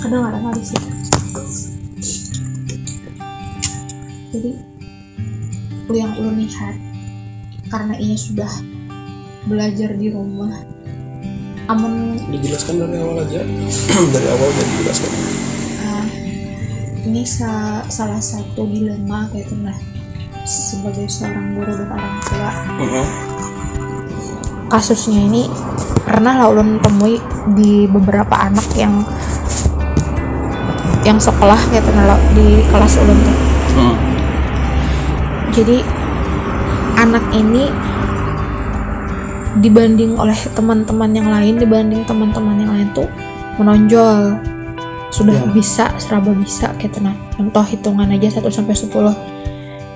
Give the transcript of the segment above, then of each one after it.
kedengaran kali sih jadi yang ulun lihat karena ia sudah belajar di rumah amun dijelaskan dari awal aja. Dari awal udah dijelaskan. Ah, ini sa- salah satu dilema kayak itu nah sebagai seorang guru dan orang tua. Heeh. kasusnya ini pernah lah ulun temui di beberapa anak yang yang sekolah kayak itu nah, di kelas ulun tuh Heeh. jadi anak ini dibanding oleh teman-teman yang lain dibanding teman-teman yang lain tuh menonjol sudah Ya. bisa seraba bisa kayak tenang contoh hitungan aja 1 sampai 10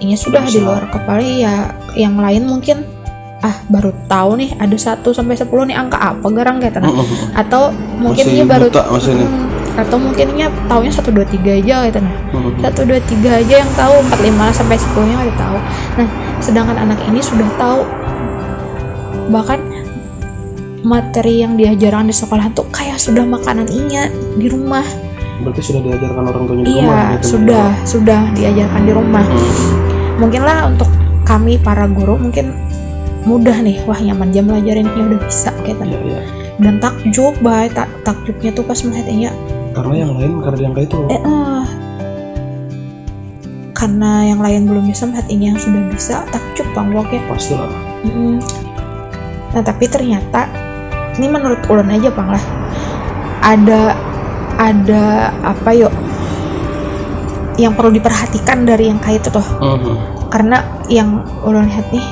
ini sudah di luar kepala ya yang lain mungkin ah baru tahu nih ada 1 sampai 10 nih angka apa garang kayak tenang Heeh. atau mungkin Masih dia baru buta masih nih. Hmm, atau mungkin dia taunya 1 2 3 aja kayak tenang Heeh. satu dua tiga aja yang tahu empat lima sampai sepuluhnya nggak tahu nah sedangkan anak ini sudah tahu bahkan materi yang diajarkan di sekolah tuh kayak sudah makanan inya di rumah berarti sudah diajarkan orang tuanya di iya rumah gitu. sudah sudah diajarkan di rumah Heeh. mungkin lah untuk kami para guru mungkin mudah nih wah nyaman jam belajarin ini udah bisa kayak Iya, tadi iya. dan takjub baik tak takjubnya tuh pas melihatnya karena yang lain karena yang kayak itu. Eh eh. karena yang lain belum bisa melihat ini yang sudah bisa takjub bang ya. Pasti lah Mm. Nah tapi ternyata ini menurut ulun aja bang lah. Ada ada apa yuk? Yang perlu diperhatikan dari yang kayak itu tuh Heeh. karena yang ulun lihat nih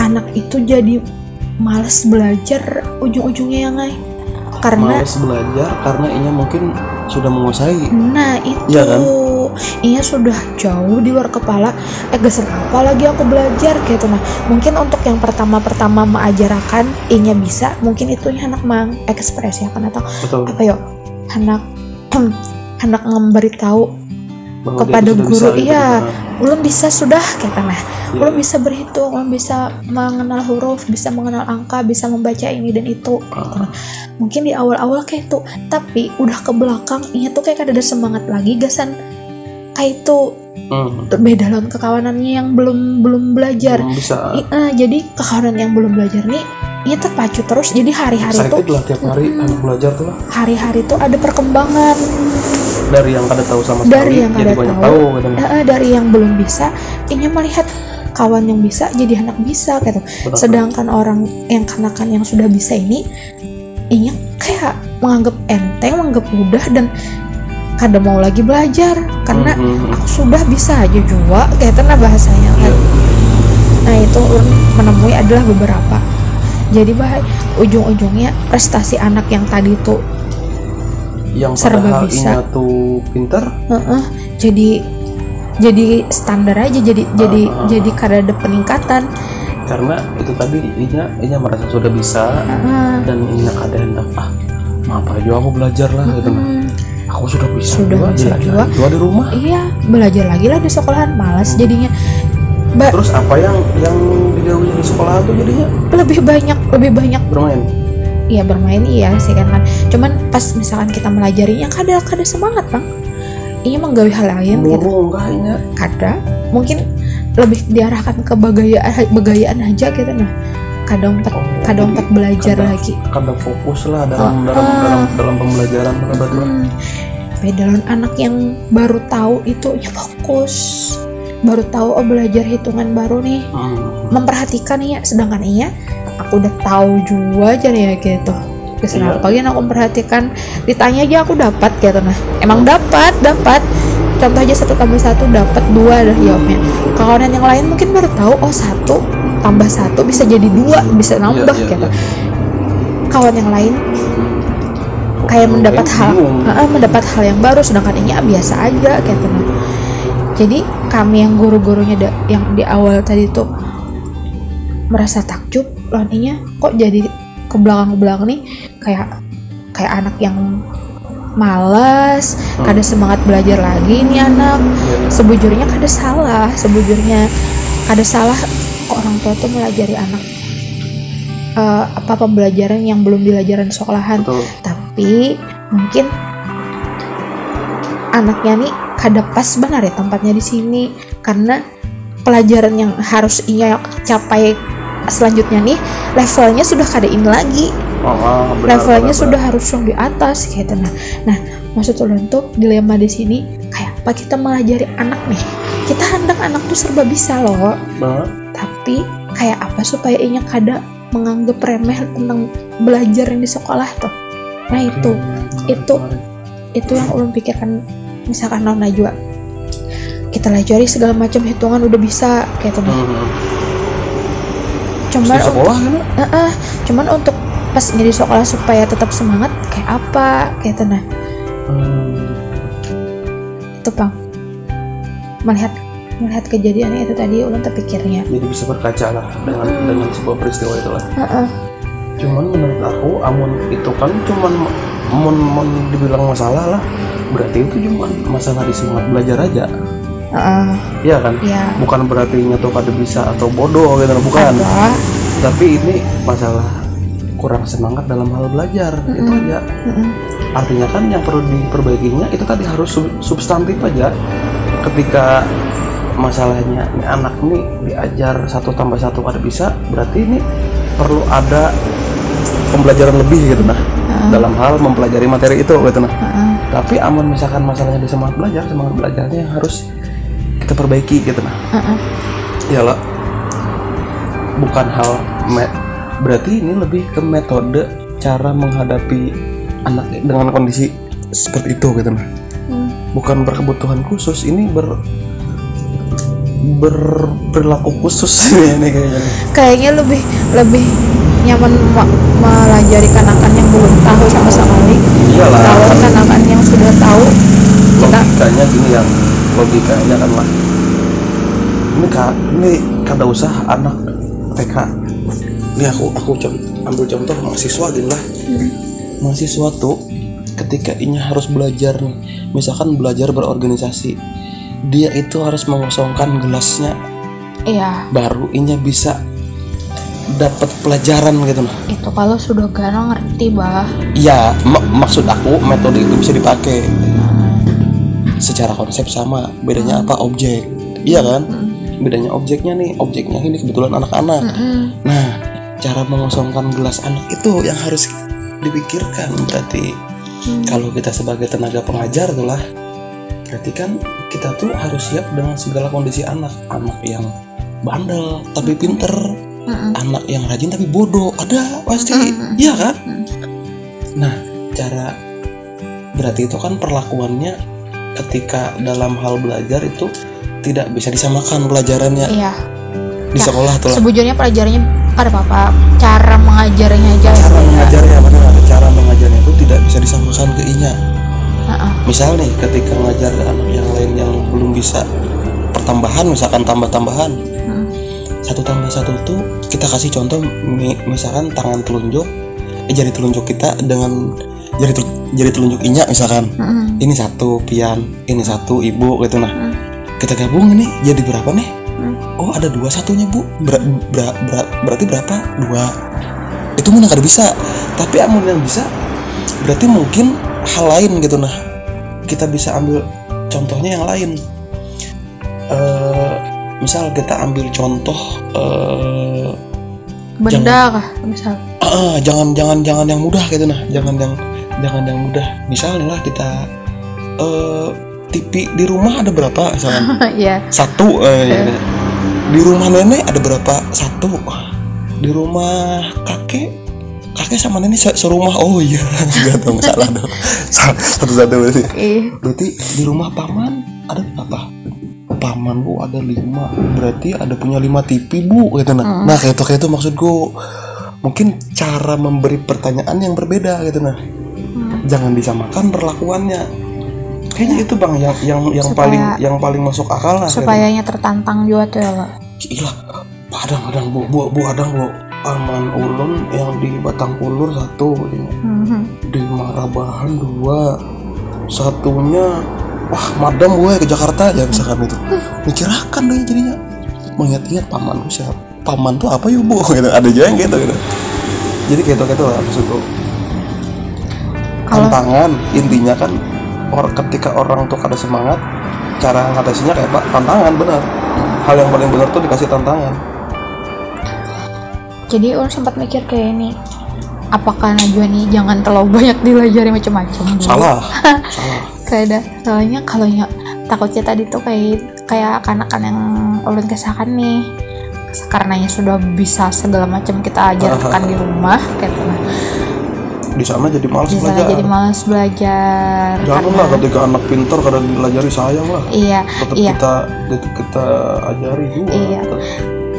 anak itu jadi males belajar ujung-ujungnya yang ngai karena males belajar karena inya mungkin sudah menguasai. Nah itu. Iya kan? Iya sudah jauh di luar kepala. Eh geser apa lagi aku belajar gitu. Nah mungkin untuk yang pertama-pertama mengajarkan Inya bisa. Mungkin itu anak mang ekspresi akan atau betul. Apa yuk? Anak Anak memberitahu Bahwa kepada guru, gitu. iya. Nah, Belum bisa sudah gitu nah iya. Belum bisa berhitung Belum bisa mengenal huruf Bisa mengenal angka Bisa membaca ini dan itu gitu. Ah. Mungkin di awal-awal kayak itu Tapi udah ke belakang Inya tuh kayak ada semangat lagi Gasan kayak itu Hmm. beda lawan kekawanannya yang belum belum belajar belum bisa I- eh, jadi kekawanan yang belum belajar nih ini terpacu terus jadi hari-hari tuh excited lah tiap hari Mm-mm. anak belajar tuh lah hari-hari tuh ada perkembangan dari yang kada tahu sama sekali Dari yang jadi kada banyak tahu. tahu gitu. Eh, eh, dari yang belum bisa ini melihat kawan yang bisa jadi anak bisa gitu sedangkan orang yang kanakan yang sudah bisa ini ini kayak menganggap enteng menganggap mudah dan kada mau lagi belajar karena Mhm. aku sudah bisa aja juga kayak nah bahasanya kan Iya. nah itu menemui adalah beberapa jadi bah ujung-ujungnya prestasi anak yang tadi tuh yang serba bisa. tuh pinter heeh, jadi jadi standar aja jadi jadi Ah. jadi kada ada peningkatan karena itu tadi inya inya merasa sudah bisa Heeh. dan inya kada hendak ah apa aja aku belajar lah gitu. Hmm, aku sudah bisa Sudah juga bisa juga. juga di rumah iya belajar lagi lah di sekolahan malas jadinya Mbak terus apa yang yang dijauhi di sekolah tuh jadinya lebih banyak lebih banyak bermain Iya bermain iya sih kan. Cuman pas misalkan kita melajarinya kada kada semangat bang. Ini menggawe hal lain gitu. murung kayaknya Kada mungkin lebih diarahkan ke bagayaan bagayaan aja gitu nah. Kada empat Oh, kada jadi empat belajar kada- lagi. kada fokus lah dalam Ah, dalam dalam dalam pembelajaran tuh Hmm. Lawan anak yang baru tahu itu ya fokus. Baru tahu oh belajar hitungan baru nih. Hmm. Memperhatikan ya sedangkan iya aku udah tahu juga aja ya gitu. Terus Iya. lagi aku memperhatikan ditanya aja aku dapat gitu nah emang dapat dapat contoh aja satu tambah satu dapat dua dah jawabnya kawanan yang lain mungkin baru tahu oh satu tambah satu bisa jadi dua bisa nambah Iya, iya, gitu iya. kawan yang lain kayak mendapat hal. Heeh, mendapat hal yang baru sedangkan ini ah, biasa aja gitu nah jadi kami yang guru-gurunya da- yang di awal tadi tuh merasa takjub lawannya kok jadi ke belakang ke belakang nih kayak kayak anak yang malas Hmm. kada semangat belajar lagi nih anak Iya. sebujurnya kada salah sebujurnya kada salah kok orang tua tuh melajari anak eh, apa pembelajaran yang belum dilajaran di sekolahan betul tapi mungkin anaknya nih kada pas benar ya tempatnya di sini karena pelajaran yang harus ia capai selanjutnya nih levelnya sudah kada ini lagi. Oh, ah, benar, levelnya benar, sudah harus yang di atas gitu. Nah nah maksud ulun tuh dilema di sini kayak apa kita mengajari anak nih? Kita hendak anak tuh serba bisa loh. Benar. tapi kayak apa supaya inya kada menganggap remeh tentang belajar yang di sekolah tuh? Nah itu itu itu yang ulun pikirkan misalkan non Najwa kita pelajari segala macam hitungan udah bisa kayak tuh Hmm. Cuman Di sekolah kan? Eh, eh, cuman untuk pas jadi sekolah supaya tetap semangat kayak apa kayak nah. Hmm. itu bang melihat melihat kejadiannya itu tadi ulun terpikirnya. Jadi bisa berkaca lah dengan Hmm. dengan sebuah peristiwa itu lah. Heeh. cuman menurut aku amun itu kan cuman mun, mun dibilang masalah lah. Berarti itu cuma masalah di semangat belajar aja Heeh. iya kan ya bukan berarti tuh kada bisa atau bodoh gitu bukan tapi ini masalah kurang semangat dalam hal belajar itu Mm-mm. aja Heeh. artinya kan yang perlu diperbaikinya itu tadi harus sub- substantif aja ketika masalahnya ini anak nih diajar satu tambah satu ada bisa berarti ini perlu ada pembelajaran lebih gitu nah Heeh. dalam hal mempelajari materi itu gitu nah Heeh. tapi amun misalkan masalahnya di semangat belajar semangat belajarnya yang harus kita perbaiki gitu nah. Heeh. iyalah bukan hal me- berarti ini lebih ke metode cara menghadapi anak dengan kondisi seperti itu gitu nah. Hmm. bukan berkebutuhan khusus ini ber berperilaku khusus ini kayaknya. Kayaknya lebih lebih nyaman me- melajari kanakan yang belum tahu sama sekali iyalah. Kalau kanakan yang sudah tahu logikanya gini yang logikanya kan lah ini kak ini kada usah anak TK ini aku aku ambil contoh mahasiswa gini lah. Mahasiswa tuh ketika ini harus belajar nih misalkan belajar berorganisasi dia itu harus mengosongkan gelasnya. Iya. Baru inya bisa dapat pelajaran gitu nah itu kalau sudah gana ngerti bah Iya, mak- maksud aku metode itu bisa dipakai secara konsep sama. Bedanya apa? Objek. Iya kan? Bedanya objeknya nih, objeknya ini kebetulan anak-anak. Nah, cara mengosongkan gelas anak itu yang harus dipikirkan berarti Hmm. kalau kita sebagai tenaga pengajar tuh lah berarti kan kita tuh harus siap dengan segala kondisi anak anak yang bandel tapi pinter Mm-mm. anak yang rajin tapi bodoh ada pasti Mm-mm. iya kan nah cara berarti itu kan perlakuannya ketika dalam hal belajar itu tidak bisa disamakan pelajarannya. Iya. Di Ya, sekolah tuh sebujurnya pelajarannya ada apa-apa cara mengajarnya aja. Cara mengajarnya benar. Cara mengajarnya itu tidak bisa disamakan ke inya. Heeh. misal nih ketika ngajar ke anak yang lain yang belum bisa pertambahan misalkan tambah-tambahan. Mm. satu tambah satu tuh kita kasih contoh mi- misalkan tangan telunjuk eh, jari telunjuk kita dengan jari tel- jari telunjuk inya misalkan. Mm-mm. ini satu pian ini satu ibu gitu. Nah Mm. kita gabung ini jadi berapa nih? Mm. oh ada dua satunya bu. Ber- ber- ber- berarti berapa? Dua. Itu mana kada bisa. Tapi amun yang bisa berarti mungkin hal lain gitu. Nah kita bisa ambil contohnya yang lain. Eh, misal kita ambil contoh eh, benda kah misal? Ah, jangan jangan jangan yang mudah gitu. Nah jangan yang jangan yang mudah misalnya lah kita eh TV di rumah ada berapa misalnya iya. Satu eh, ya. di rumah nenek ada berapa? Satu. Di rumah kakek kakek sama nenek se- serumah. Oh iya. Nggak tahu salah dong. Satu satu berarti. Ih, berarti di rumah paman ada berapa paman bu ada lima. Berarti ada punya lima TV bu gitu. Nah Mm. nah kayak itu kayak itu maksudku. Mungkin cara memberi pertanyaan yang berbeda gitu. Nah. Jangan disamakan perlakuannya. Kayaknya itu bang yang yang yang Supaya- paling yang paling masuk akal lah gitu. supayanya tertantang juga tuh ya lo gila padang padang bu bu bu adang bu. Aman ulun yang di batang ulur satu ini Mhm. di Marabahan dua. Satunya wah madam gue ke Jakarta. Ya misalkan itu. Mikirakan deh jadinya. Mengingat-ingat paman siapa? Paman tuh apa yuk bu? Gitu ada yang gitu gitu. Jadi kayak itu kayak itu lah maksudku Kalau- tantangan intinya kan or ketika orang tuh ada semangat cara ngatasinya kayak pak tantangan benar. Hal yang paling benar tuh dikasih tantangan. Jadi orang sempat mikir kayak ini apakah Najwa nih jangan terlalu banyak dilajari macam-macam salah. Salah. Kayak ada soalnya kalau ya takutnya tadi tuh kayak kayak anak-anak yang ulun kesahkan nih karenanya sudah bisa segala macam kita ajarkan di rumah kayak gitu. Di sana jadi malas belajar. jadi malas belajar janganlah ketika anak pintar kadang dilajari sayang lah. Iya tetap iya. kita tetap kita ajari juga. Iya.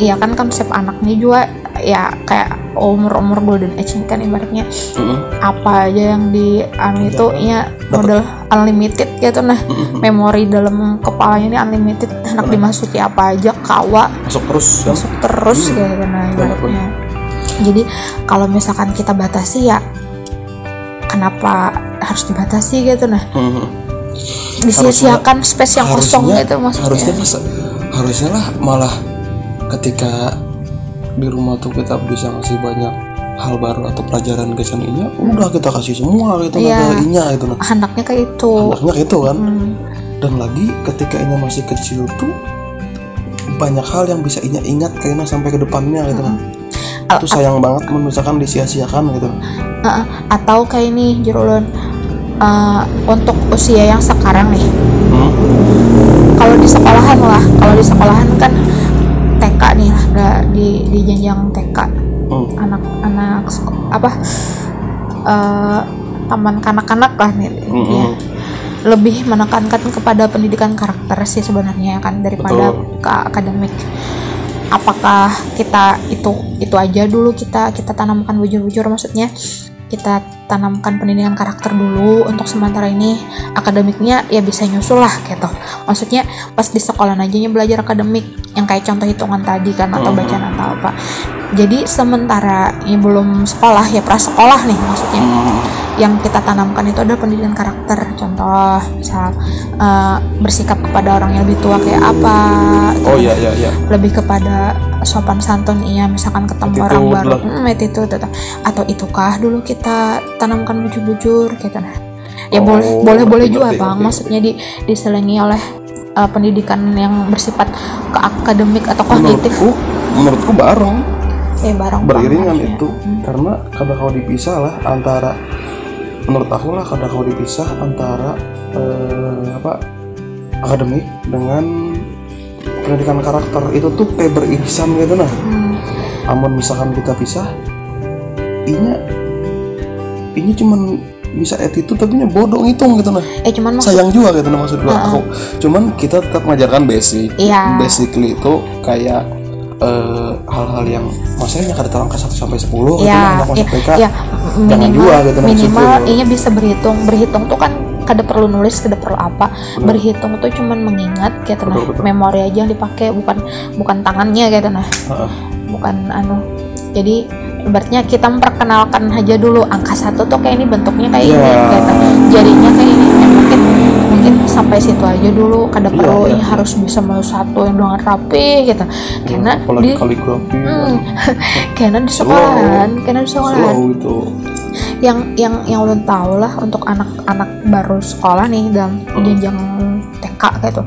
iya kan konsep anaknya juga ya kayak umur umur golden age kan ibaratnya. Mm-mm. apa aja yang di anu itu ya model unlimited gitu. Nah Mm-mm. memori dalam kepalanya ini unlimited. Anak dimasuki apa aja kawa. Masuk terus kan? Masuk terus Hmm. gitu nah ibaratnya. Jadi kalau misalkan kita batasi ya kenapa harus dibatasi gitu nah. Mhm. disia-siakan space yang kosong harusnya itu maksudnya. harusnya masa- harusnya lah malah ketika di rumah tuh kita bisa ngasih banyak hal baru atau pelajaran ke seninya udah kita kasih semua gitu ke inya gitu nah anaknya kayak itu. Anaknya gitu kan. Hmm. dan lagi ketika inya masih kecil tuh banyak hal yang bisa inya ingat kayaknya sampai ke depannya gitu nah Al- itu sayang banget misalkan disia-siakan gitu atau kayak ini Jerulun eh, untuk usia yang sekarang nih hmm? kalau di sekolahan lah kalau di sekolahan kan TK nih lah di di jenjang TK Hmm. anak-anak sek- apa eh, taman kanak-kanak lah nih intinya. Mm-mm. lebih menekankan kepada pendidikan karakter sih sebenarnya kan daripada Betul. ke akademik apakah kita itu itu aja dulu kita kita tanamkan bujur-bujur maksudnya kita tanamkan pendidikan karakter dulu untuk sementara ini akademiknya ya bisa nyusul lah gitu maksudnya pas di sekolah aja belajar akademik yang kayak contoh hitungan tadi kan atau Mhm. bacaan atau apa jadi sementara ini belum sekolah ya prasekolah nih maksudnya. Hmm. yang kita tanamkan itu adalah pendidikan karakter. Contoh misal eh, bersikap kepada orang yang lebih tua kayak apa oh iya iya iya. lebih kepada sopan santun iya misalkan ketemu Attitude orang baru. hmm, attitude atau, atau itukah dulu kita tanamkan bujur-bujur gitu. Nah ya Oh, boleh boleh boleh juga ngerti, bang. ngerti. maksudnya di diselingi oleh eh, pendidikan yang bersifat ke akademik atau kognitif. menurutku menurutku bareng eh bareng beriringan banget ya. itu karena kadang kalau dipisah lah antara menurut aku lah kadang kalau dipisah antara eh, apa akademik dengan pendidikan karakter. Itu tuh kayak beririsan gitu nah. Hmm, amun misalkan kita pisah inya ini cuman bisa attitude tapi nya bodoh ngitung gitu nah. Eh cuman maksud sayang juga gitu nah maksud gua Heeh. aku. Cuman kita tetap mengajarkan basic. Iya. basically itu kayak eh, hal-hal yang maksudnya kada tahu angka 1 sampai 10 gitu ya, nah, anak masuk ya, ya, jangan minimal juga gitu minimal ini bisa berhitung. Berhitung tuh kan kada perlu nulis kada perlu apa. Berhitung tuh cuman mengingat gitu nah Betul, betul. memori aja yang dipakai bukan bukan tangannya gitu nah. Heeh. bukan anu. Jadi ibaratnya kita memperkenalkan aja dulu angka satu tuh kayak ini bentuknya kayak ini Iya. gitu jarinya kayak ini ya, mungkin mungkin sampai situ aja dulu kada Iya, perlu iya, ini iya. harus bisa mau satu yang dengan rapi gitu. Karena apalagi di kaligrafi Hmm, karena di sekolahan, karena di sekolahan. Itu. Yang yang yang ulun tahu lah untuk anak-anak baru sekolah nih dalam Hmm. jenjang TK gitu.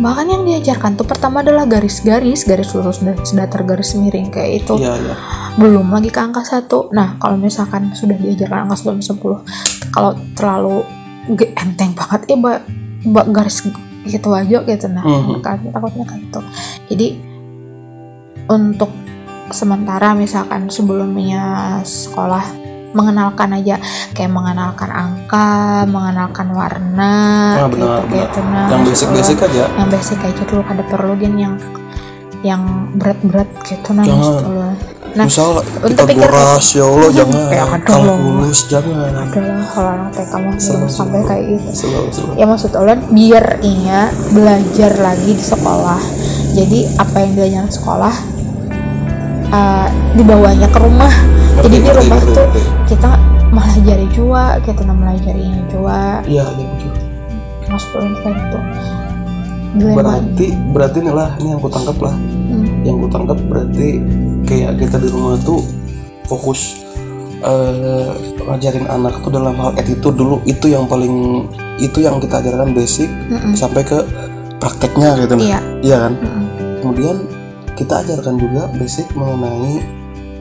Bahkan yang diajarkan tuh pertama adalah garis-garis garis lurus dan sedatar garis miring kayak itu. Iya iya. Belum lagi ke angka satu. Nah kalau misalkan sudah diajarkan angka 9 10 kalau terlalu ge- enteng banget. Eh mbak mbak garis gitu aja gitu. Nah Mhm. kan takutnya kayak gitu jadi untuk sementara misalkan sebelumnya sekolah mengenalkan aja. Kayak mengenalkan angka mengenalkan warna Ah, gitu benar, gitu nah yang maksud basic ulun basic aja. Yang basic aja dulu kada perlu yang yang berat-berat gitu nah Jangan. Nah misal untuk kita pikir- goras ya Allah jangan Ya, kalkulus jangan. Adalah kalau anak TK mah belum sampai kayak gitu. Ya maksud ulun biar inya belajar lagi di sekolah. Jadi apa yang diajar di sekolah eh, dibawanya ke rumah. Jadi di rumah tuh kita melajari juga kita melajarinya juga iya iya betul. Maksud ulun kayak gitu. Dilema. berarti berarti nih lah ini yang ku tangkap lah. Hmm. yang ku tangkap berarti kayak kita di rumah tuh fokus eh, ngajarin anak tuh dalam hal attitude dulu itu yang paling itu yang kita ajarkan basic Mm-mm. sampai ke prakteknya gitu nah. Iya. Iya kan Mm-mm. kemudian kita ajarkan juga basic mengenai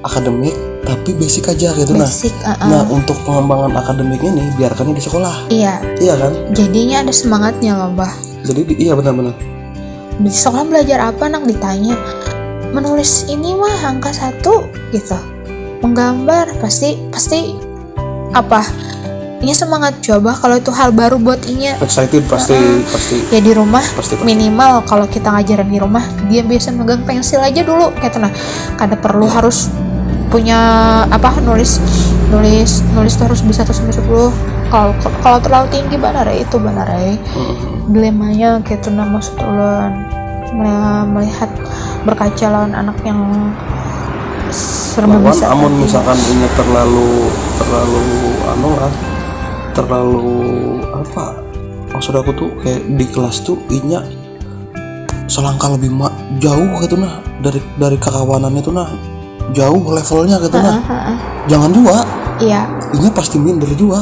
akademik tapi basic aja gitu nah basic uh-uh. nah untuk pengembangan akademiknya nih biarkannya di sekolah iya iya kan jadinya ada semangatnya loh bah jadi di- iya benar-benar di sekolah belajar apa nak ditanya menulis ini mah angka satu gitu. Menggambar pasti pasti apa? Ini semangat coba kalau itu hal baru buat Inya. Excited pasti pasti. Ya di rumah pasti pasti. minimal kalau kita ngajarin di rumah dia biasa megang pensil aja dulu kayak nah kada perlu harus punya apa nulis nulis nulis tuh harus bisa terus sampai 10 kalau kalau terlalu tinggi benar ya itu benar ya. Mm-mm. dilemanya gitu nah maksud ulun Me- melihat berkaca lawan anak yang serba lawan bisa amun misalkan ini terlalu terlalu anu lah terlalu apa? Maksud aku tuh kayak di kelas tuh inya selangkah lebih ma- jauh gitu nah dari dari kekawanannya tuh nah jauh levelnya gitu nah. Heeh, heeh. jangan juga iya. Inya pasti minder juga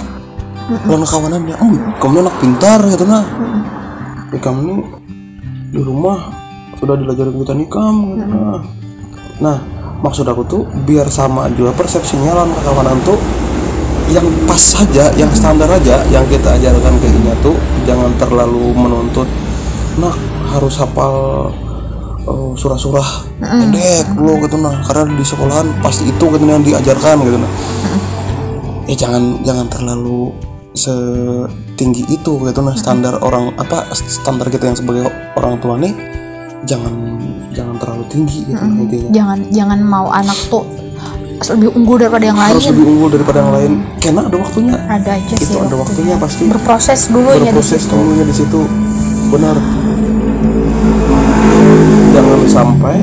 lawan kawanannya oh kamu anak pintar gitu nah. Kamu di rumah sudah diajarin kita nikam gitu. Nah. Nah maksud aku tuh biar sama juga persepsinya lawan kawanan tuh yang pas saja yang standar aja yang kita ajarkan ke Inya tuh jangan terlalu menuntut. Nah harus hafal eh, surah-surah pendek lo gitu. Nah karena di sekolahan pasti itu gitu yang diajarkan gitu. Nah. Eh jangan jangan terlalu setinggi itu gitu. Nah standar orang apa standar kita yang sebagai orang tua nih jangan jangan terlalu tinggi gitu nah, intinya. Jangan jangan mau anak tuh lebih unggul daripada yang lain. harus lebih unggul daripada yang lain. Karena ada waktunya. Ada aja sih itu ada waktunya. pasti. Berproses dulu ya berproses dulunya di situ. Benar. Jangan sampai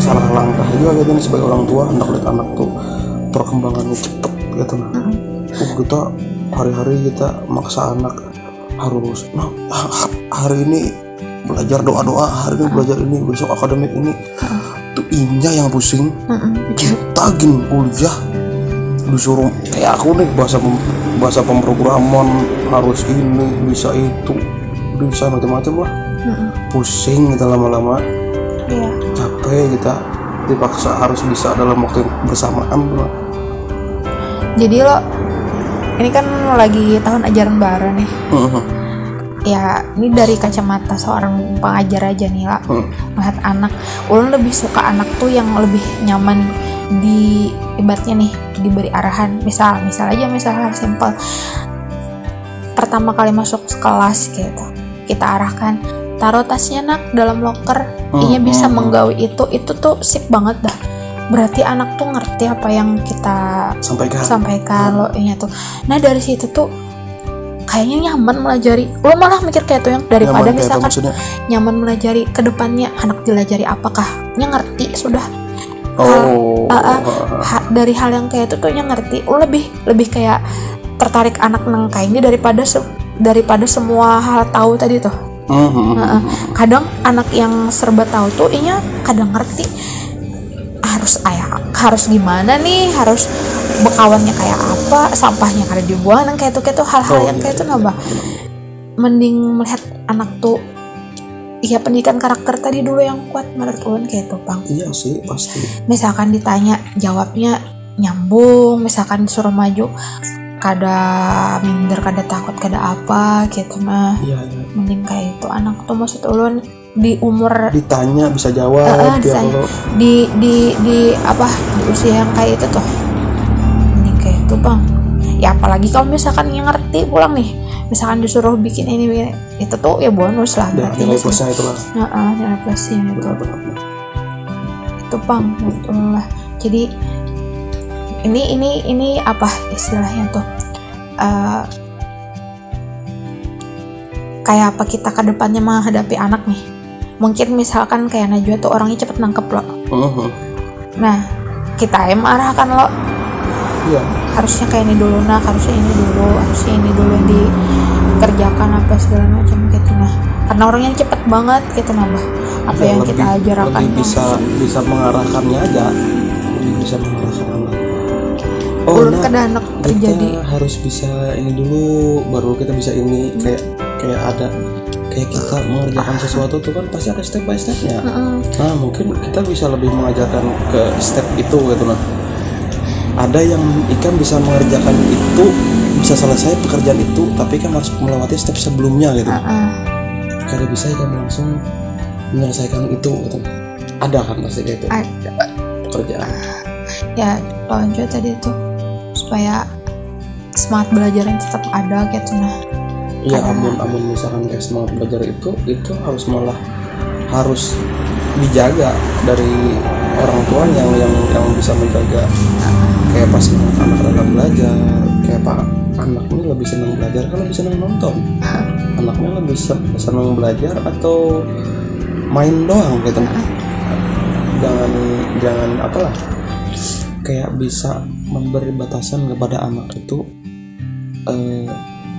salah langkah juga gitu nih sebagai orang tua hendak lihat anak tuh perkembangannya cepet gitu nah. Uh, kita hari-hari kita maksa anak harus nah ha- ha- hari ini belajar doa-doa hari ini belajar ini besok akademik ini. Tuh inya yang pusing. Kita gin kuliah disuruh kayak aku nih bahasa pem- bahasa pemrograman harus ini bisa itu bisa macam-macam lah. Pusing kita lama-lama. Iya. Capek kita dipaksa harus bisa dalam waktu yang bersamaan lah. jadi lo ini kan lagi tahun ajaran baru nih. Mhm. Ya ini dari kacamata seorang pengajar aja nih lah Hmm. melihat anak. Ulun lebih suka anak tuh yang lebih nyaman di ibaratnya nih diberi arahan. Misal misal aja misal hal simpel pertama kali masuk kelas gitu kita arahkan. Taruh tasnya nak dalam loker Hmm, Inya bisa hmm, hmm. menggawi itu. Itu tuh sip banget dah. Berarti anak tuh ngerti apa yang kita sampaikan. sampaikan lo ini tuh. Nah dari situ tuh kayaknya nyaman melajari. Lo malah mikir kayak tuh yang daripada Nyaman apa misalkan maksudnya? nyaman melajari ke depannya anak dilajari apakah? Nya ngerti sudah. Oh ah, ah. Ha- dari hal yang kayak itu tuh nya ngerti. Lo lebih lebih kayak tertarik anak nang kayak ini daripada se- daripada semua hal tahu tadi tuh. Heeh. kadang anak yang serba tahu tuh inya kadang ngerti. Harus ayah harus gimana nih? Harus bekawannya kayak apa sampahnya kada dibuang dan kayak itu kayak itu hal-hal Oh, yang iya, kayak itu iya, nambah. mending melihat anak tuh ya pendidikan karakter tadi dulu yang kuat menurut ulun kayak itu bang. Iya sih pasti. Misalkan ditanya jawabnya nyambung misalkan disuruh maju kada minder kada takut kada apa gitu mah. Iya iya. Mending kayak itu anak tuh maksud ulun di umur ditanya bisa jawab ya ditanya. kalau di di di apa di usia yang kayak itu tuh bang. Ya apalagi kalau misalkan yang ngerti pulang nih. Misalkan disuruh bikin ini bikin itu tuh ya bonus lah ya, nilai plusnya itu lah. Heeh, nilai plusnya itu. Itu bang. Betul. Lah jadi ini ini ini apa istilahnya tuh? Eh, kayak apa kita ke depannya menghadapi anak nih? Mungkin misalkan kayak Najwa tuh orangnya cepet nangkep lo. Mhm. nah kita yang arahkan lo. Iya harusnya kayak ini dulu nah harusnya ini dulu harusnya ini dulu yang dikerjakan apa segala macam gitu nah. Karena orangnya cepet banget gitu nambah apa Ya, yang lebih- kita ajarkan. lebih bisa bisa mengarahkannya aja. Lebih bisa mengarahkan Oh, ulun nah, kada anak terjadi. harus bisa ini dulu baru kita bisa ini kayak kayak ada kayak kita mengerjakan sesuatu tuh kan pasti ada step by stepnya. Nah mungkin kita bisa lebih mengajarkan ke step itu gitu nah ada yang ikan bisa mengerjakan itu bisa selesai pekerjaan itu tapi kan harus melewati step sebelumnya gitu. Heeh. kada bisa ikan langsung menyelesaikan itu gitu. Ada kan pasti kayak itu ada pekerjaan. Ya lanjut tadi tuh supaya semangat belajarnya tetap ada gitu nah. Iya, Ada. amun amun misalkan kayak semangat belajar itu itu harus malah harus dijaga dari orang tua yang yang yang bisa menjaga kayak pas anak anak belajar kayak pak anak ini lebih senang belajar kan lebih senang nonton? Anaknya lebih sen- senang belajar atau main doang gitu? Jangan jangan apalah kayak bisa memberi batasan kepada anak itu eh,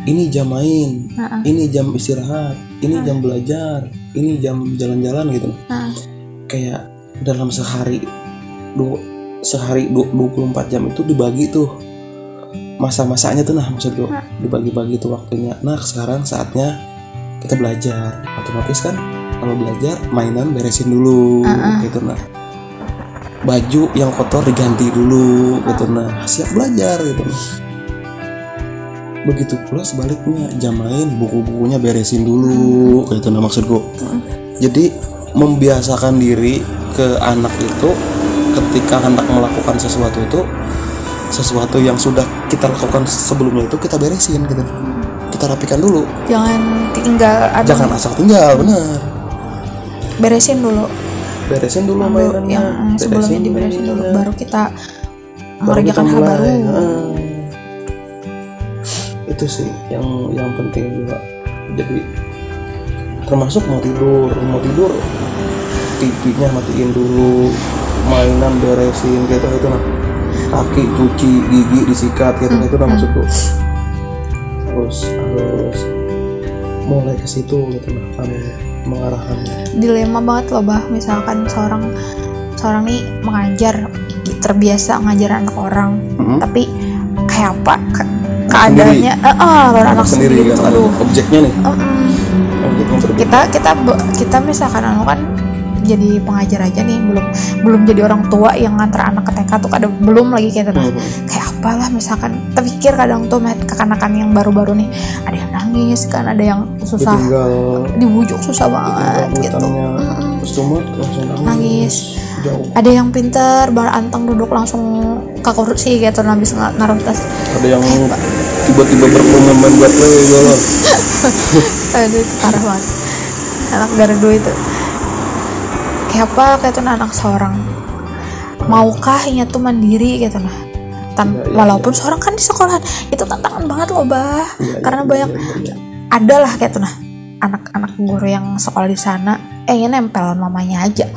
ini jam main ini jam istirahat ini jam belajar ini jam jalan-jalan gitu. Kayak dalam sehari sehari du, 24 jam itu dibagi tuh. Masa-masanya tuh nah maksud gue dibagi-bagi tuh waktunya. Nah sekarang saatnya kita belajar. Otomatis kan kalau belajar mainan beresin dulu Uh-uh. gitu nah. Baju yang kotor diganti dulu gitu nah. Siap belajar gitu nah. Begitu pula sebaliknya jam main buku-bukunya beresin dulu gitu nah maksudku jadi membiasakan diri ke anak itu ketika hendak melakukan sesuatu itu sesuatu yang sudah kita lakukan sebelumnya itu kita beresin gitu. Kita rapikan dulu. Jangan tinggal ada jangan asal tinggal bener. Beresin dulu. Beresin dulu Dulu mainannya yang mm, sebelumnya beresin diberesin dulu mainannya. baru kita mengerjakan hal baru. Heeh. itu sih yang yang penting juga. Jadi termasuk mau tidur. Mau tidur TV-nya matiin dulu mainan beresin gitu itu nah. Kaki cuci gigi disikat gitu itu nah maksudku. Terus harus mulai ke situ gitu nah kami mengarahkannya dilema banget loh bah. Misalkan seorang seorang nih mengajar terbiasa ngajar anak orang Mhm. tapi kayak apa? Ke- keadaannya eh eh, lawan anak sendiri, kan tuh aduh objeknya nih. Objeknya berbeda kita kita kita misalkan anu kan jadi pengajar aja nih belum belum jadi orang tua yang ngantar anak ke TK tuh kadang belum lagi kayak gitu. Kayak apalah misalkan terpikir kadang tuh met kekanakan yang baru-baru nih ada yang nangis kan ada yang susah ditinggal. dibujuk susah banget ditinggal gitu langsung nangis, Nangis. jauh. Ada yang pinter baru anteng duduk langsung ke kursi gitu habis naruh tas. Ada yang tiba-tiba berkomitmen buat lo ya aduh parah banget. Anak gardu itu apa kayak tuh anak seorang. Maukah nya tuh mandiri gitu nah. Tan Iya, iya, walaupun seorang kan di sekolahan itu tantangan banget loh bah. Iya, karena banyak ada lah kayak tuh nah anak-anak guru yang sekolah di sana eh ya nempel mamanya aja.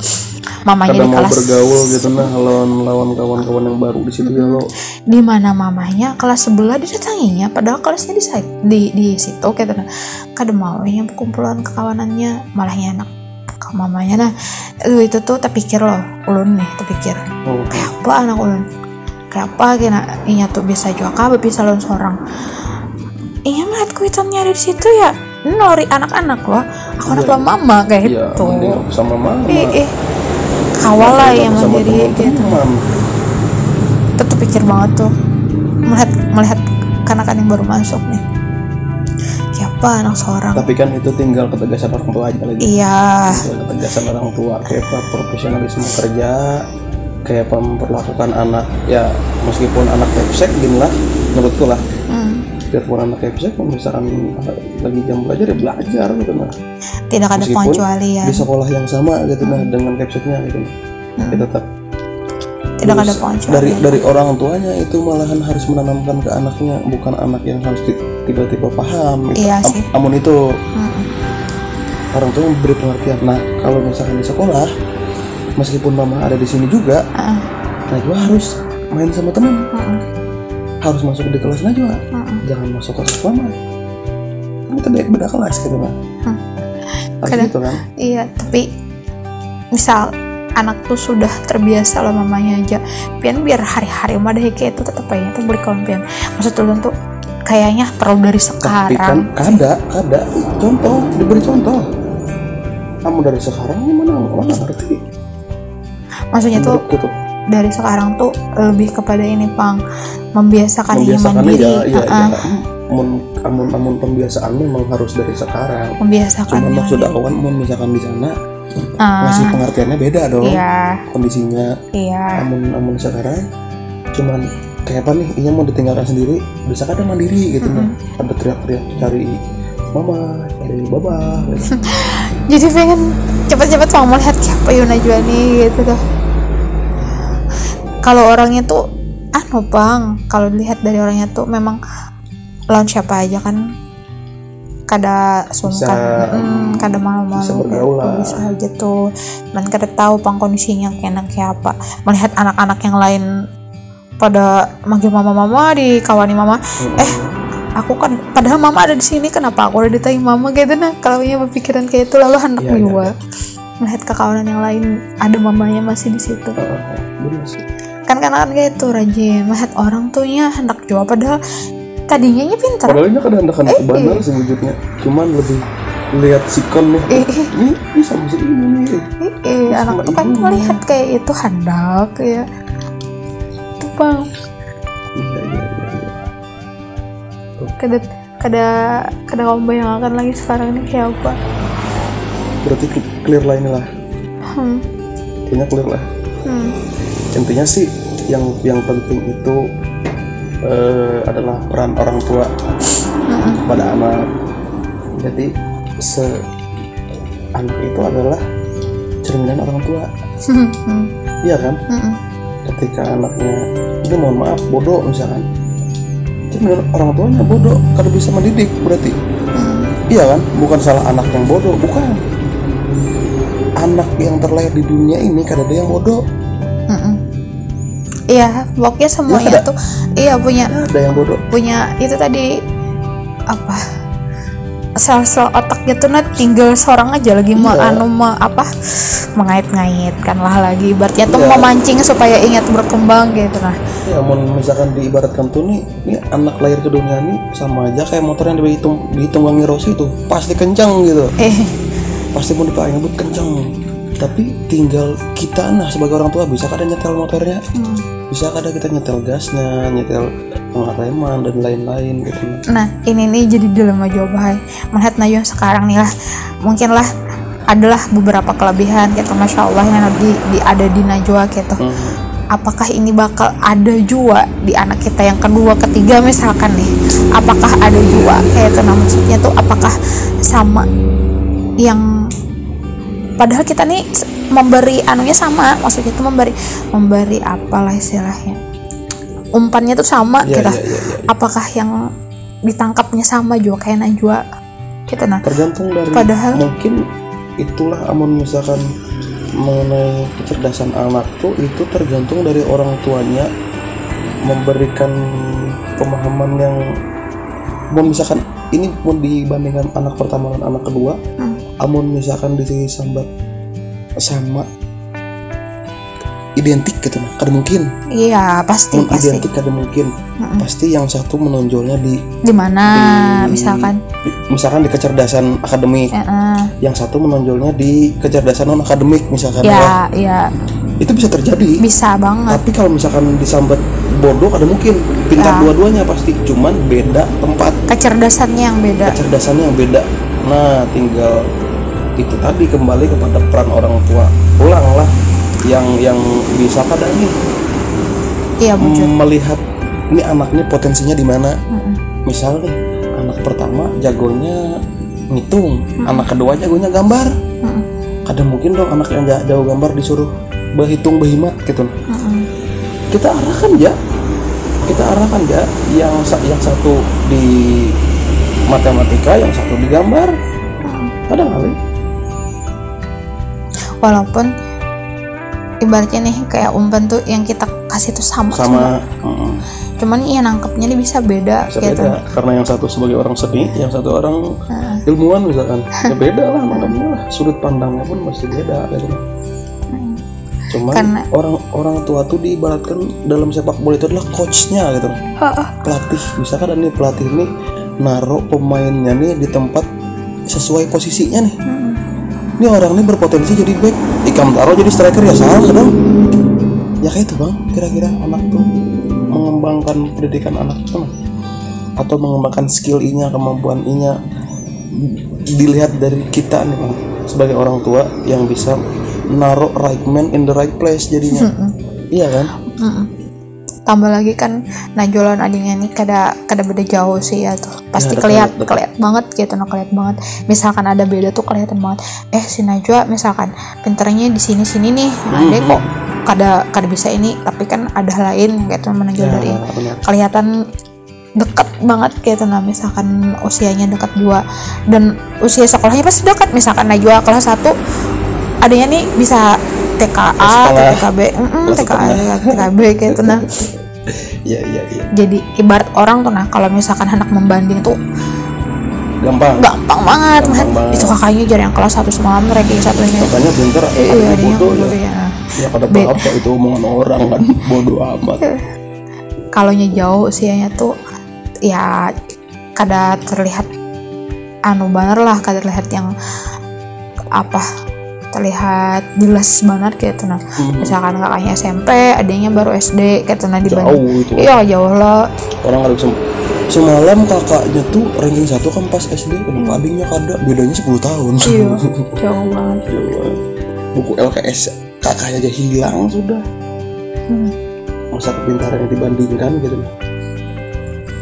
Mamanya kadang di mau kelas bergaul gitu nah lawan lawan kawan-kawan yang baru di situ ya lo. Di mana mamanya kelas sebelah didatanginya padahal kelasnya di di di situ kayak gitu kadang maunya kumpulan kekawanannya malahnya anak ke mamanya. Nah lu itu tuh terpikir loh ulun nih terpikir. Oh, kayak apa anak ulun? Kayak apa kena inya tuh bisa juga kabeh bisa lawan seorang iya mat kuitannya ada di situ ya. Nori anak-anak loh. Aku anak Iya. lo mama kayak iya gitu. mending sama mama. Ih lah Daripada yang sama mandiri gitu itu terpikir banget tuh. Melihat melihat kanakan yang baru masuk nih apa anak seorang? Tapi kan itu tinggal ketegasan orang tua aja lagi. Iya. Tinggal ketegasan orang tua kayak apa profesionalisme kerja kayak apa memperlakukan anak. Ya meskipun anak kepsek gini lah menurutku lah. Hmm. biarpun anak kepsek misalkan lagi jam belajar ya belajar gitu nah tidak ada pengecualian. di sekolah yang sama gitu nah dengan kepseknya gitu Hmm. ya tetap tidak ada Terus pengecualian dari dari orang tuanya itu malahan harus menanamkan ke anaknya bukan anak yang harus ti- tiba-tiba paham gitu. Iya Am- sih. amun itu Mm-mm. orang tua memberi pengertian nah kalau misalkan di sekolah meskipun mama ada di sini juga nah juga harus main sama teman mm-mm, harus masuk di kelas juga mm-mm. jangan masuk ke kelas mama kita beda, beda kelas gitu kan Hmm. harus Kadang- gitu kan iya tapi misal anak tuh sudah terbiasa lah mamanya aja. Pian biar hari-hari mah deh kayak itu tetap aja tuh beli kawan pian. Maksud ulun tuh kayaknya perlu dari tapi kan sekarang kada kada contoh diberi contoh. Kamu dari sekarang mana mana ngerti maksudnya tuh tuh. dari sekarang tuh lebih kepada ini pang. Membiasakan ini membiasakannya mandiri. ya iya. Heeh, iya amun amun amun pembiasaan memang harus dari sekarang. Membiasakan cuma maksud awan mau misalkan di sana Ah, ngasih pengertiannya beda dong iya. kondisinya. Iya. Amun amun sekarang cuman kayak apa nih iya mau ditinggalkan sendiri bisa kada mandiri gitu Mm-mm. nah ada teriak-teriak cari mama cari baba gitu. jadi pengen cepet-cepet mau melihat siapa Yuna Najwa nih gitu tuh. Kalau orangnya tuh anu bang kalau dilihat dari orangnya tuh memang lawan siapa aja kan kada sungkan. Bisa- mm, kada malu-malu bisa gitu, bisa aja tuh. Dan kada tahu pang kondisinya kayak kayak apa. Melihat anak-anak yang lain pada manggil mama-mama di kawani mama eh aku kan padahal mama ada di sini kenapa aku udah ditanya mama? Gitu. Nah kalau punya berpikiran kayak itu lalu hendak Iya, iya, juga melihat kekawanan yang lain ada mamanya masih di situ. Sih. Kan kan kan kayak itu rajin melihat orang tuanya hendak jual. Padahal tadinya nya pintar. Padahal ini kadang kadang Eh, benar sewujudnya cuman lebih lihat sikon nih. Eh, eh, ini ini sama si ini nih. Eh, eh, anak tuh kan melihat kayak itu hendak ya. Tuh bang. Iya iya iya iya. Kada kada kada kamu bayangkan lagi sekarang ini kayak apa? Berarti clear lah inilah. Hmm, kayaknya clear lah. Hmm, intinya sih yang yang penting itu eh, adalah peran orang tua mm-mm, pada anak jadi se anak itu adalah cerminan orang tua. Hmm, hmm, iya kan? Hmm, ketika anaknya ini mohon maaf bodoh misalkan. Cerminan orang tuanya bodoh kalau bisa mendidik berarti. Hmm. iya kan? Bukan salah anak yang bodoh bukan. Anak yang terlahir di dunia ini kan ada yang bodoh. Iya, pokoknya semuanya Iya, ada. tuh iya punya ada yang bodoh punya itu tadi apa sel-sel otaknya tuh nah tinggal seorang aja lagi mau Iya. anu mau apa mengait-ngaitkan lah lagi ibaratnya tuh Iya. memancing supaya ingat berkembang gitu nah ya mau misalkan diibaratkan tuh nih ini anak lahir ke dunia ini sama aja kayak motor yang dihitung ditunggangi Rossi itu pasti kencang gitu eh pasti mau dipakai ngebut kencang tapi tinggal kita nah sebagai orang tua bisa kadang nyetel motornya hmm. Bisa kadang kita nyetel gasnya nyetel pengereman dan lain-lain gitu. Nah ini nih jadi dilema jawaban melihat yang sekarang nih lah mungkin lah adalah beberapa kelebihan gitu masya Allah yang di, di ada di Najwa gitu. Hmm. apakah ini bakal ada juga di anak kita yang kedua ketiga misalkan nih? Apakah ada juga kayak itu nah maksudnya tuh apakah sama yang padahal kita nih memberi anunya sama maksudnya tuh memberi memberi apalah istilahnya umpannya tuh sama Iya, kita iya, iya, iya. apakah yang ditangkapnya sama juga kayak Najwa kita nah tergantung dari Padahal- mungkin itulah amun misalkan mengenai kecerdasan anak tuh itu tergantung dari orang tuanya memberikan pemahaman yang mau misalkan ini pun dibandingkan anak pertama dan anak kedua Hmm. amun misalkan disambat sama identik gitu nah kada mungkin. Iya pasti pasti. identik kada mungkin. Mm-mm. pasti yang satu menonjolnya di, di mana di- misalkan? di- misalkan di kecerdasan akademik. Eh. yang satu menonjolnya di kecerdasan non akademik misalkan ya. ya. ya itu bisa terjadi. Bisa banget. Tapi kalau misalkan disambat bodoh ada mungkin. Pintar Ya. dua-duanya pasti. Cuman beda tempat. Kecerdasannya yang beda. Kecerdasannya yang beda. Nah tinggal itu tadi kembali kepada peran orang tua. Ulanglah yang yang bisa kadang nih iya melihat ini anak ini potensinya di mana. Mm-mm. misal nih anak pertama jagonya ngitung anak kedua jagonya gambar. Mm-mm. kadang mungkin dong anak yang ja- jago gambar disuruh berhitung berhimat gitu. Mm-mm. kita arahkan ya kita arahkan ya yang yang satu di matematika yang satu di gambar. Kadang kali walaupun ibaratnya nih kayak umpan tuh yang kita kasih tuh sama, sama mm, cuman iya nangkepnya nih bisa beda bisa gitu. beda. Karena yang satu sebagai orang seni yang satu orang Nah, ilmuwan misalkan. Ya beda lah makanya lah. Sudut pandangnya pun pasti beda gitu cuman Karena- orang orang tua tuh diibaratkan dalam sepak bola itu adalah coachnya gitu. Heeh. pelatih. Misalkan nih pelatih ini naruh pemainnya nih di tempat sesuai posisinya nih. Mm-mm. Ini orang ini berpotensi jadi back. Ikam taruh jadi striker ya salah dong. Ya kayak itu bang. Kira-kira anak tuh mengembangkan pendidikan anak tuh atau mengembangkan skill inya kemampuan inya? Dilihat dari kita nih bang sebagai orang tua yang bisa naruh right man in the right place jadinya. Iya kan. Tambah lagi kan najulan adiknya nih kada kada beda jauh sih ya tuh. Pasti Ya, dekat. keliat banget gitu nah keliat banget. Misalkan ada beda tuh kelihatan banget. Eh si Najwa misalkan pinternya di sini sini nih. Nah, dia Mhm. kok kada kada bisa ini tapi kan ada lain gitu menonjol ya, dari benar. kelihatan dekat banget gitu nah misalkan usianya dekat juga dan usia sekolahnya pasti dekat. Misalkan Najwa kelas 1 adanya nih bisa TKA Sekolah. TKB mm-mm, Kelas TKA. TKB gitu nah. Iya iya iya. Jadi ibarat orang tuh nah kalau misalkan anak membanding tuh gampang. gampang banget. Gampang banget. itu kakaknya jadi yang kelas satu semalam ranking satunya. Katanya pinter iya adanya adanya bodoh bodoh ya. ya ya pada Be- itu omongan orang kan? Bodoh amat. Kalau jauh usianya tuh ya kada terlihat anu banget lah kada terlihat yang apa terlihat jelas banget kayak tuh nah. Hmm, misalkan kakaknya SMP adanya baru SD kayak tuh nah dibanding jauh itu. Iya jauh lah orang ada sem semalam kakaknya tuh ranking satu kan pas SD kenapa adiknya kada bedanya 10 tahun. Hmm. iya jauh banget. Jauh banget. buku LKS kakaknya aja hilang sudah. Hmm. masa kepintarannya dibandingkan gitu.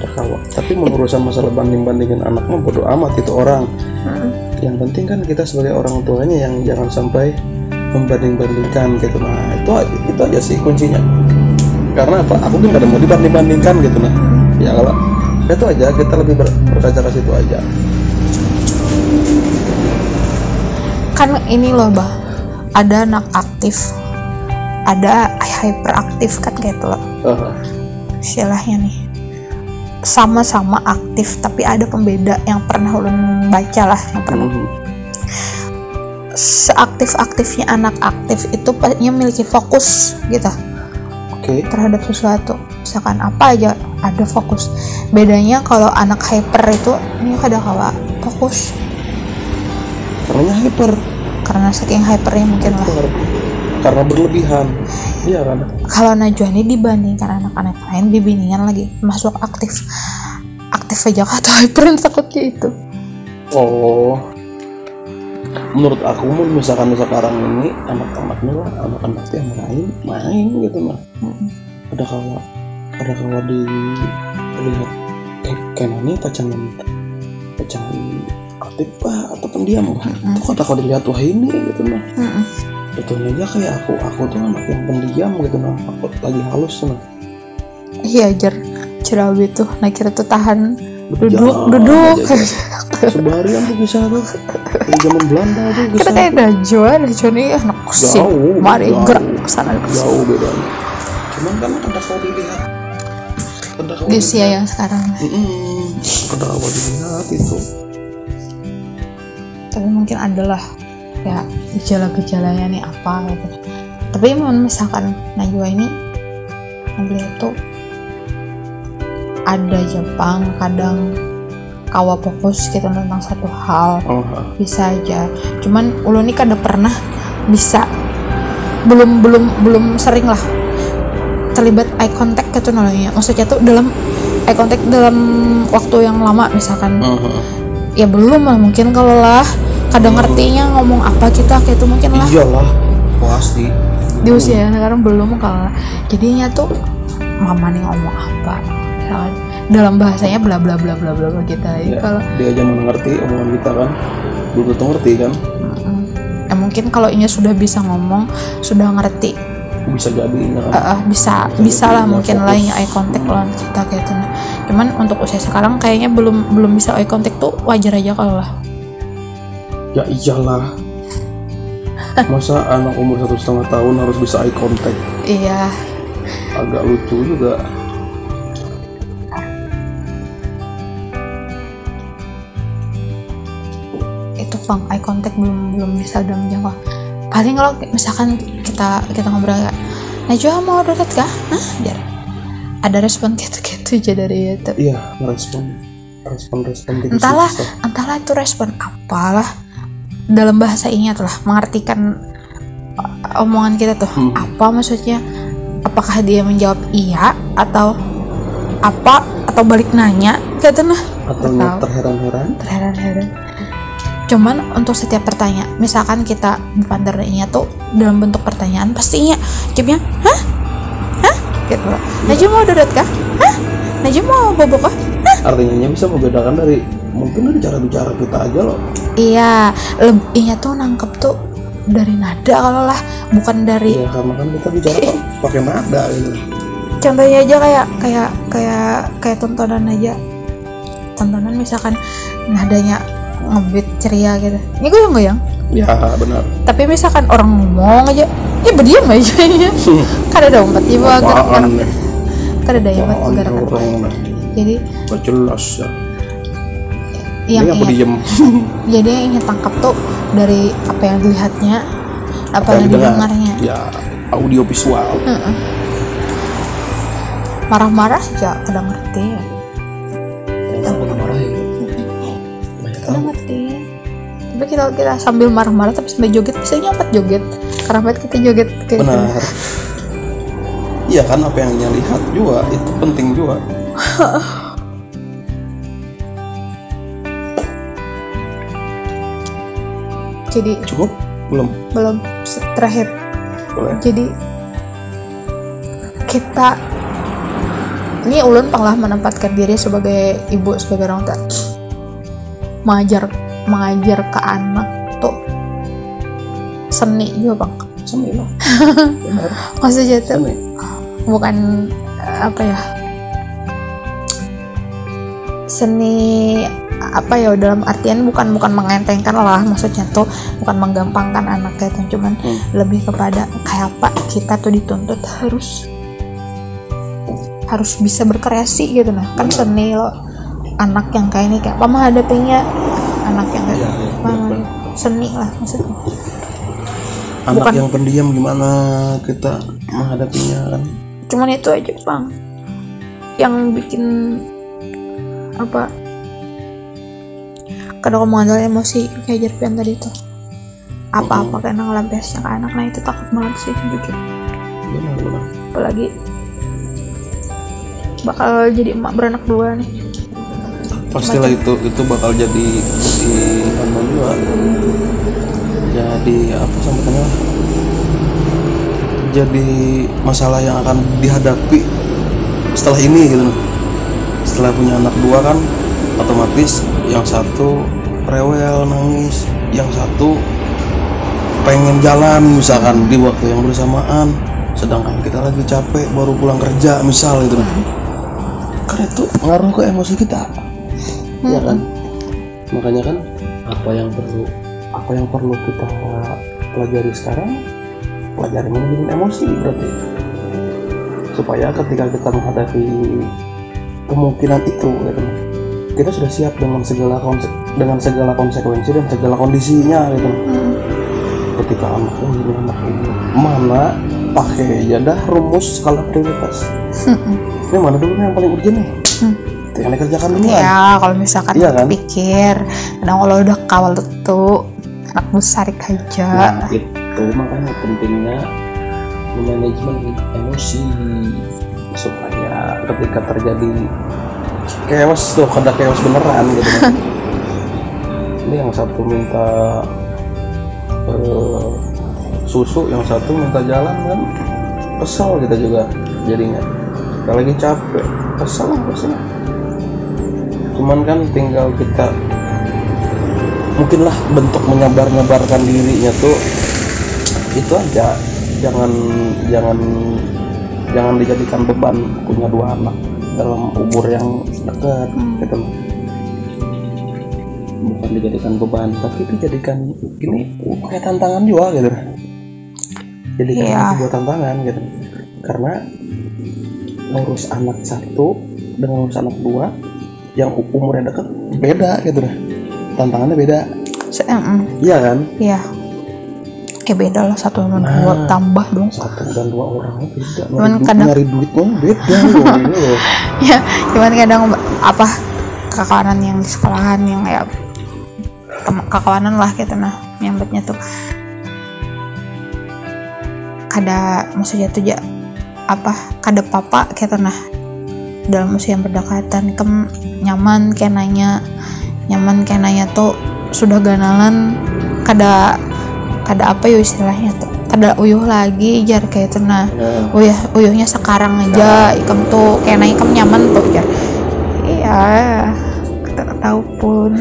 Terkawa tapi mengurusan masalah banding bandingin anak mah bodo amat itu orang. Hmm. Yang penting kan kita sebagai orang tuanya yang jangan sampai membanding bandingkan gitu nah itu aja itu aja sih kuncinya. Karena apa? Aku kan gak ada mau dibanding bandingkan gitu nah. Ya kalau itu aja kita lebih ber, berkaca ke situ aja. Kan ini loh bah ada anak aktif. Ada hyperaktif kan gitu loh Ah, istilahnya nih sama-sama aktif tapi ada pembeda yang pernah ulun baca lah yang pernah. Mhm. seaktif-aktifnya anak aktif itu pastinya memiliki fokus gitu. Oke. Terhadap sesuatu. Misalkan apa aja ada fokus. Bedanya kalau anak hyper itu ini kada kawa fokus. Karena hyper. Karena saking hypernya mungkin lah. Hyper. Karena berlebihan. Iya kan? Kalau Najwa ini dibandingkan anak-anak lain bimbingan lagi masuk aktif aktif aja atau hyper takutnya itu oh. Menurut aku misalkan sekarang ini anak-anaknya lah anak-anak yang main main gitu mah Mm-mm. ada kawa ada kawa di lihat kenanya pacangan pacangan aktif bah atau pendiam Mm-mm. itu kata kalau dilihat wah ini gitu mah Mm-mm. Betulnya aja kayak aku aku tuh anak yang pendiam gitu nah aku lagi halus nah iya jar cerawi tuh nah kira tuh tahan duduk Berjalan duduk. sebarian tuh bisa tuh dari zaman Belanda tuh bisa kita kayak Najwa Najwa nih anak kusin mari jauh. gerak ke sini jauh bedanya cuman kan ada kalau dilihat. Ada kalau di usia yang sekarang. Mm-mm. ada kalau dilihat itu. Tapi mungkin adalah ya gejala-gejalanya nih apa gitu. Tapi misalkan Najwa ini dia tuh ada Jepang kadang kawa fokus gitu tentang satu hal. Oh bisa aja. Cuman ulun ini kada pernah bisa belum belum belum sering lah terlibat eye contact gitu nolongnya maksudnya tuh dalam eye contact dalam waktu yang lama misalkan. Ya belum lah. Mungkin kalau lah kadang ngertinya ngomong apa kita kayak itu mungkin lah. Iyalah pasti. Di usia yang sekarang belum kalau jadinya tuh mama nih ngomong apa? Misalkan dalam bahasanya bla bla bla bla bla bla gitu. Ya, kalau dia aja mengerti omongan kita kan. Belum tentu ngerti kan. Mm-mm. ya mungkin kalau ini sudah bisa ngomong sudah ngerti. Bisa jadi eh, eh, bisa bisa lah mungkin fokus. lainnya eye contact lawan kita kayak nah. cuman untuk usia sekarang kayaknya belum belum bisa eye contact tuh wajar aja kalau lah ya iyalah masa anak umur satu setengah tahun harus bisa eye contact iya agak lucu juga itu bang eye contact belum belum bisa dalam jangka paling kalau misalkan kita kita ngobrol kayak Najwa mau deket kah? Hah? Jar. Ada respon gitu-gitu aja dari itu. iya merespon respon respon gitu Entahlah, entahlah itu respon apalah dalam bahasa ingat lah mengartikan uh, omongan kita tuh Hmm. apa maksudnya? Apakah dia menjawab iya atau apa atau balik nanya? Gitu nah. Atau tahu. terheran-heran? Terheran-heran. Cuman untuk setiap pertanyaan misalkan kita bukan nya tuh dalam bentuk pertanyaan pastinya jawabnya hah? Hah? Gitu. Loh Najwa mau dodot kah? Hah? Najwa mau bobo kah? Artinya bisa membedakan dari mungkin dari cara bicara kita aja loh iya lebihnya tuh nangkep tuh dari nada kalau lah bukan dari ya karena kan kita bicara pa- pakai nada gitu. Contohnya aja kayak kayak kayak kayak tontonan aja. Tontonan misalkan nadanya ngebeat ceria gitu. Ini gue yang goyang. Ya benar. Tapi misalkan orang ngomong aja ya berdiam aja ya. Ada empat ibu agar apaan nih? Kan ada empat apaan agar orang nih? Jadi jelas ya yang ini apa ingat. diem. Jadi yang ingat tangkap tuh dari apa yang dilihatnya apa, yang didengar? didengarnya. Ya audio visual. Mm-mm. marah-marah ya kadang ngerti. Yang kadang tahu. ngerti. Tapi kita kita sambil marah-marah tapi sambil joget bisa nyopet joget. Karena banget kita joget kayak gitu. benar. Iya kan apa yang dia lihat juga itu penting juga jadi cukup? Belum? Belum. Terakhir. Boleh. Jadi kita ini ulun pernah menempatkan diri sebagai ibu sebagai orang tua. Mengajar mengajar ke anak tuh seni juga bang. Seni lah maksudnya tuh seni. bukan apa ya seni apa ya dalam artian bukan bukan mengentengkan lah maksudnya tuh bukan menggampangkan anak gitu cuman Hmm. lebih kepada kayak apa kita tuh dituntut harus harus bisa berkreasi gitu nah. Kan seni lo anak yang kayak ini kayak apa menghadapinya anak yang kayak apa benar. seni lah maksudnya. Anak Bukan- yang pendiam gimana kita menghadapinya kan? Cuman itu aja bang. Yang bikin apa kadang aku mengandalkan emosi kayak Jerpian tadi tuh. Apa-apa kena ngelampiasnya ke anak. Nah itu takut banget sih jujur. Benar benar. Apalagi bakal jadi emak beranak dua nih. Pastilah itu itu bakal jadi di apa juga jadi apa sambutannya jadi masalah yang akan dihadapi setelah ini gitu. Setelah punya anak dua kan otomatis yang satu rewel nangis yang satu pengen jalan misalkan di waktu yang bersamaan sedangkan kita lagi capek baru pulang kerja misal gitu kan itu ngaruh ke emosi kita. Ya kan? Makanya kan apa yang perlu apa yang perlu kita pelajari sekarang pelajari manajemen emosi berarti. Supaya ketika kita menghadapi kemungkinan itu gitu, kita sudah siap dengan segala konse- dengan segala konsekuensi dan segala kondisinya gitu. Ketika anak ini anak ini mana pakai aja dah rumus skala prioritas. Ini mana dulu yang paling urgent nih? Hmm. itu yang dikerjakan duluan. Ya kalau misalkan Iya kan? pikir kadang kalau udah kawal tuh anak besar aja. Nah, itu makanya pentingnya manajemen emosi supaya ketika terjadi chaos tuh ada chaos beneran gitu. Kan. ini yang satu minta eh, susu yang satu minta jalan kan. Kesel kita juga jadinya. Kita lagi capek. Kesel lah pastinya cuman kan tinggal kita mungkinlah bentuk menyebar-nyebarkan dirinya tuh itu aja. Jangan jangan jangan dijadikan beban punya dua anak dalam umur yang dekat gitu loh. bukan dijadikan beban tapi dijadikan ini kayak tantangan juga gitu. Jadikan Iya. sebuah tantangan gitu. Karena ngurus anak satu dengan ngurus anak dua yang umurnya dekat beda gitu. Tantangannya beda. Iya kan? Iya kayak beda lah satu sama dua Nah. tambah dong. satu dan dua orang beda. Cuman nyari, du- kadang- nyari duit pun beda loh ya cuman kadang apa kakawanan yang di sekolahan yang kayak tem- kakawanan lah gitu nah nyambetnya tuh. Kada maksudnya tuh ya apa kada papa gitu nah. Dalam usia yang berdekatan kem nyaman kayak nanya nyaman kayak nanya tuh sudah ganalan kada kada apa ya istilahnya tuh. Kada uyuh lagi jar kayak itu nah. Ya, uyuh uyuhnya sekarang aja ikam tuh kayak nanya ikam nyaman tuh jar. Iya kita tahu pun.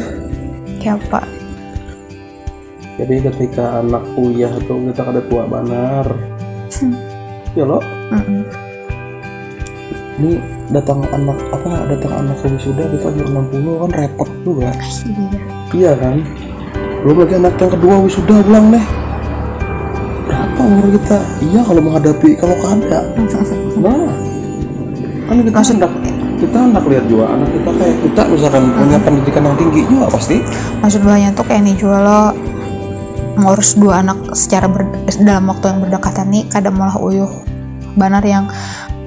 Kayak apa jadi ketika anak kuliah tuh kita kada tua banar. Hmm. ya lo? Mm-mm. ini datang anak apa datang anak wisuda kita umur 60 kan repot juga. Iya iya kan belum lagi anak yang kedua wisuda pulang deh. Berapa umur kita? Iya kalau menghadapi kalau kada nah kan kita hendak kita hendak lihat juga anak kita kayak kita misalkan punya pendidikan yang tinggi juga pasti. Maksud banyak tuh kayak nih jual lo ngurus dua anak secara ber- dalam waktu yang berdekatan nih kadang malah uyuh. Banar yang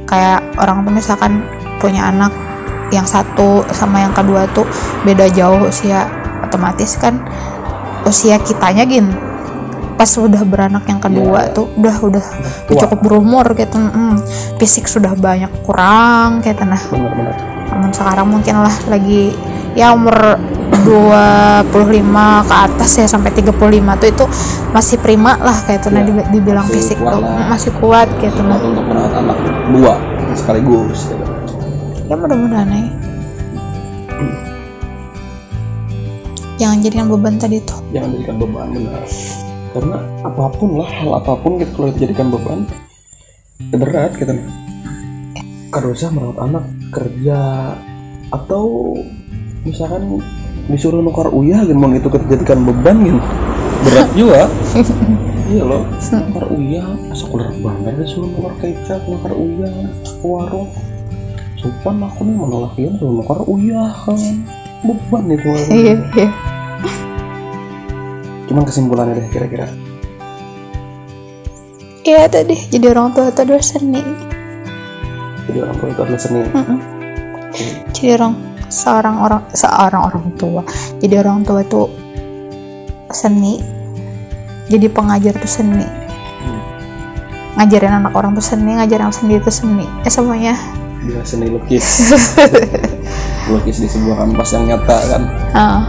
kayak orang tuh misalkan punya anak yang satu sama yang kedua tuh beda jauh usia otomatis kan usia kitanya gin pas udah beranak yang kedua Iya. tuh udah udah Tua. cukup berumur gitu mm, fisik sudah banyak kurang kayak nah benar-benar namun sekarang mungkin lah lagi ya umur 25 ke atas ya sampai 35 tuh itu masih prima lah kayak itu nah Iya. dibi- dibilang Masih fisik tuh lah. masih kuat gitu nah untuk merawat anak dua sekaligus gitu. ya mudah-mudahan ya jangan jadikan beban tadi tuh. Jangan jadikan beban benar. Karena apa pun lah hal apa pun gitu kalau dijadikan beban ya berat gitu. Kalau usah merawat anak kerja atau misalkan disuruh nukar uyah gitu mau itu kita jadikan beban gitu. Berat juga. Iya loh nukar uyah asa kuler banget disuruh nukar kecap nukar uyah ke warung. Sopan aku nih menolak ya suruh nukar uyah kan beban itu iya iya. Cuman kesimpulannya deh kira-kira. Iya tadi jadi orang tua itu adalah seni. Jadi orang tua itu adalah seni. Mm-mm. jadi orang seorang orang seorang orang tua. Jadi orang tua itu seni. Jadi pengajar itu seni. Ngajarin anak orang tuh seni ngajarin anak sendiri itu seni. Ya semuanya. Dia seni lukis lukis di sebuah kanvas yang nyata kan? Ah,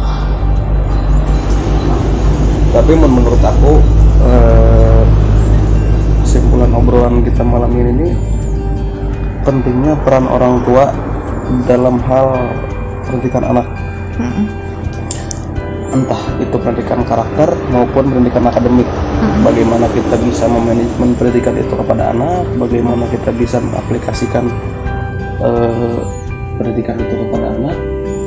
tapi men- menurut aku eh, kesimpulan obrolan kita malam ini nih pentingnya peran orang tua dalam hal pendidikan anak. Mm-mm. entah itu pendidikan karakter maupun pendidikan akademik. Bagaimana kita bisa memanajemen pendidikan itu kepada anak bagaimana kita bisa mengaplikasikan eh, pendidikan itu kepada anak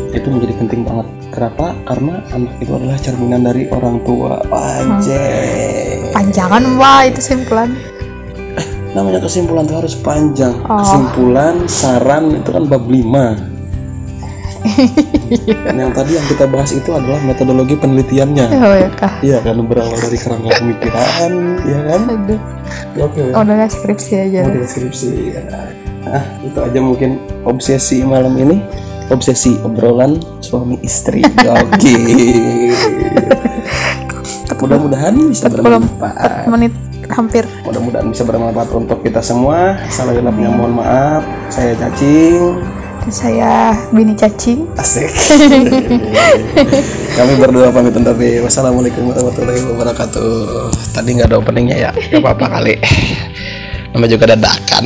itu menjadi penting banget. Kenapa? Karena anak itu adalah cerminan dari orang tua. Anjay panjangan wah itu simpulan. Namanya kesimpulan itu harus panjang. Oh. kesimpulan saran itu kan bab 5 Dan yang tadi yang kita bahas itu adalah metodologi penelitiannya. Oh ya kah Iya kan? Berawal dari kerangka pemikiran, ya kan? aduh. Oke, oh, udah skripsi aja. Mau deskripsi. Nah, itu aja mungkin obsesi malam ini. Obsesi obrolan suami istri. Oke. Mudah-mudahan bisa 40 bermanfaat. menit hampir Mudah-mudahan bisa bermanfaat untuk kita semua. Salah gelapnya mohon maaf. Saya cacing. dan saya bini cacing Asik. Kami berdua pamit undur diri. Wassalamualaikum warahmatullahi wabarakatuh. Tadi nggak ada openingnya ya? Gak apa-apa kali. Namanya juga dadakan.